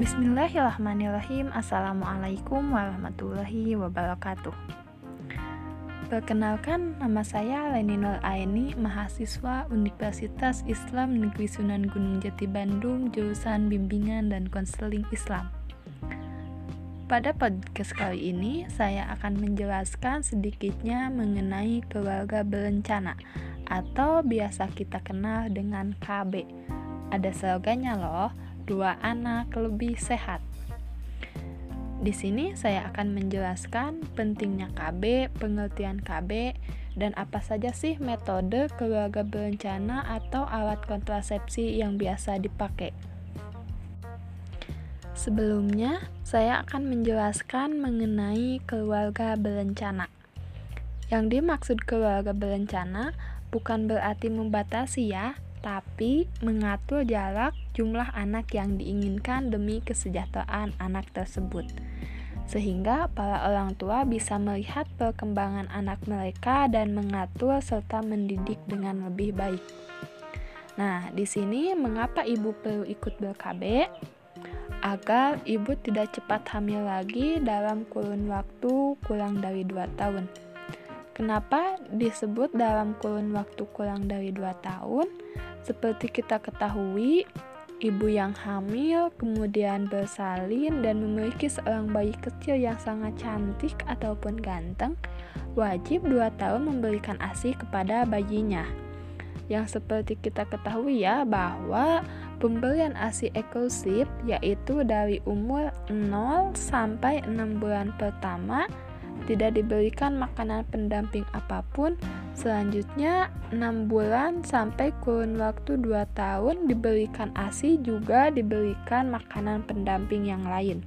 Bismillahirrahmanirrahim Assalamualaikum warahmatullahi wabarakatuh Perkenalkan, nama saya Leni Aini, mahasiswa Universitas Islam Negeri Sunan Gunung Jati Bandung, jurusan Bimbingan dan Konseling Islam. Pada podcast kali ini, saya akan menjelaskan sedikitnya mengenai keluarga berencana atau biasa kita kenal dengan KB. Ada slogannya loh, dua anak lebih sehat. Di sini saya akan menjelaskan pentingnya KB, pengertian KB, dan apa saja sih metode keluarga berencana atau alat kontrasepsi yang biasa dipakai. Sebelumnya, saya akan menjelaskan mengenai keluarga berencana. Yang dimaksud keluarga berencana bukan berarti membatasi ya, tapi mengatur jarak jumlah anak yang diinginkan demi kesejahteraan anak tersebut. Sehingga para orang tua bisa melihat perkembangan anak mereka dan mengatur serta mendidik dengan lebih baik. Nah, di sini mengapa ibu perlu ikut ber-KB? Agar ibu tidak cepat hamil lagi dalam kurun waktu kurang dari 2 tahun. Kenapa disebut dalam kurun waktu kurang dari 2 tahun? Seperti kita ketahui, ibu yang hamil kemudian bersalin dan memiliki seorang bayi kecil yang sangat cantik ataupun ganteng, wajib 2 tahun memberikan ASI kepada bayinya. Yang seperti kita ketahui ya bahwa pemberian ASI eksklusif yaitu dari umur 0 sampai 6 bulan pertama tidak diberikan makanan pendamping apa pun. Selanjutnya, 6 bulan sampai kurun waktu 2 tahun diberikan ASI juga diberikan makanan pendamping yang lain.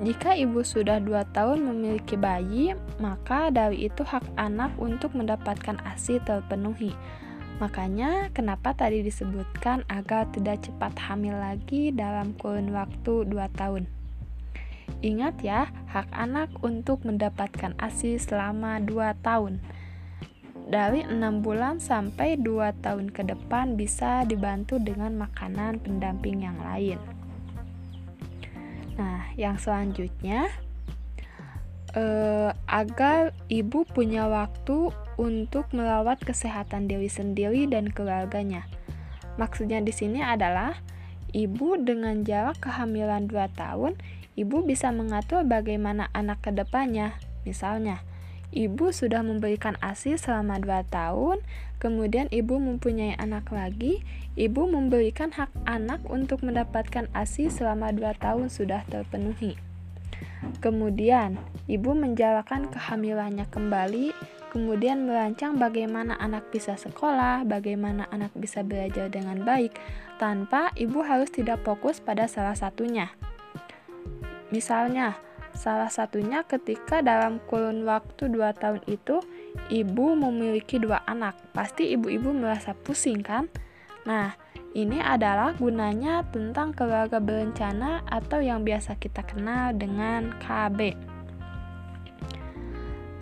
Jika ibu sudah 2 tahun memiliki bayi, maka dari itu hak anak untuk mendapatkan ASI terpenuhi. Makanya kenapa tadi disebutkan agar tidak cepat hamil lagi dalam kurun waktu 2 tahun. Ingat ya, hak anak untuk mendapatkan ASI selama 2 tahun. Dari 6 bulan sampai 2 tahun ke depan bisa dibantu dengan makanan pendamping yang lain. Nah, yang selanjutnya eh, agar ibu punya waktu untuk merawat kesehatan diri sendiri dan keluarganya. Maksudnya di sini adalah ibu dengan jarak kehamilan 2 tahun ibu bisa mengatur bagaimana anak ke depannya. Misalnya, ibu sudah memberikan ASI selama 2 tahun, kemudian ibu mempunyai anak lagi, ibu memberikan hak anak untuk mendapatkan ASI selama 2 tahun sudah terpenuhi. Kemudian, ibu menjalankan kehamilannya kembali, kemudian merancang bagaimana anak bisa sekolah, bagaimana anak bisa belajar dengan baik, tanpa ibu harus tidak fokus pada salah satunya. Misalnya, salah satunya ketika dalam kurun waktu 2 tahun itu ibu memiliki dua anak. Pasti ibu-ibu merasa pusing kan? Nah, ini adalah gunanya tentang keluarga berencana atau yang biasa kita kenal dengan KB.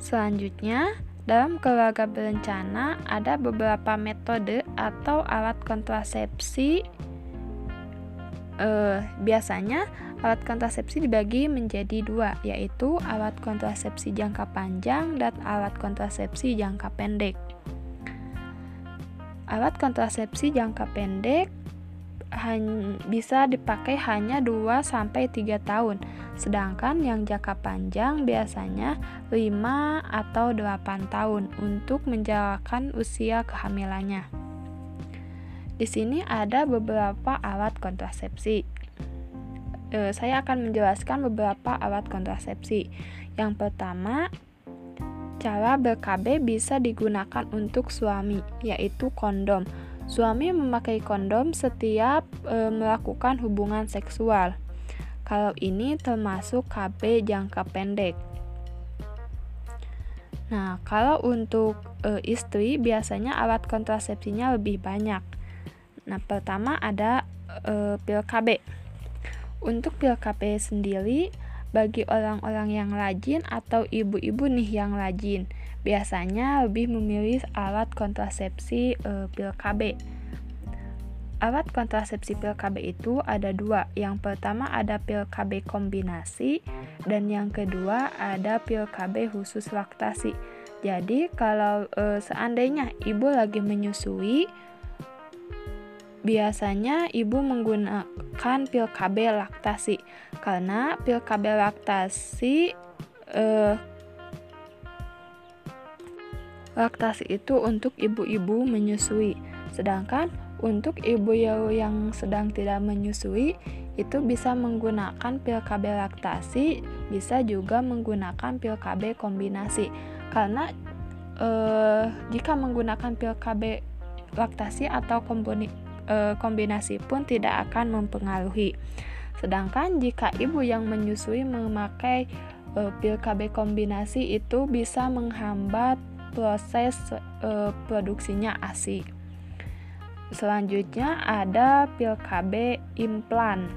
Selanjutnya, dalam keluarga berencana ada beberapa metode atau alat kontrasepsi. Eh, biasanya Alat kontrasepsi dibagi menjadi dua, yaitu alat kontrasepsi jangka panjang dan alat kontrasepsi jangka pendek. Alat kontrasepsi jangka pendek bisa dipakai hanya 2-3 tahun, sedangkan yang jangka panjang biasanya 5 atau 8 tahun untuk menjalankan usia kehamilannya. Di sini ada beberapa alat kontrasepsi e, saya akan menjelaskan beberapa alat kontrasepsi. Yang pertama, cara ber-KB bisa digunakan untuk suami, yaitu kondom. Suami memakai kondom setiap e, melakukan hubungan seksual. Kalau ini termasuk KB jangka pendek. Nah, kalau untuk e, istri biasanya alat kontrasepsinya lebih banyak. Nah, pertama ada e, pil KB. Untuk pil KP sendiri, bagi orang-orang yang rajin atau ibu-ibu nih yang rajin, biasanya lebih memilih alat kontrasepsi e, pil KB. alat kontrasepsi pil KB itu ada dua. Yang pertama ada pil KB kombinasi dan yang kedua ada pil KB khusus laktasi. Jadi kalau e, seandainya ibu lagi menyusui, biasanya ibu menggunakan pil KB laktasi karena pil KB laktasi e, laktasi itu untuk ibu-ibu menyusui. Sedangkan untuk ibu yang sedang tidak menyusui, itu bisa menggunakan pil KB laktasi, bisa juga menggunakan pil KB kombinasi. Karena eh, jika menggunakan pil KB laktasi atau eh, kombinasi pun tidak akan mempengaruhi. Sedangkan jika ibu yang menyusui memakai eh, pil KB kombinasi itu bisa menghambat proses eh, produksinya ASI. Selanjutnya ada pil KB implan.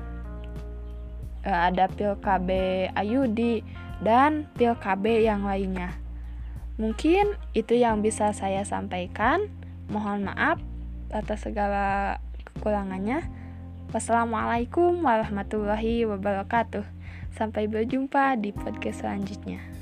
E, ada pil KB IUD dan pil KB yang lainnya. Mungkin itu yang bisa saya sampaikan. Mohon maaf atas segala kekurangannya. Wassalamualaikum warahmatullahi wabarakatuh. Sampai berjumpa di podcast selanjutnya.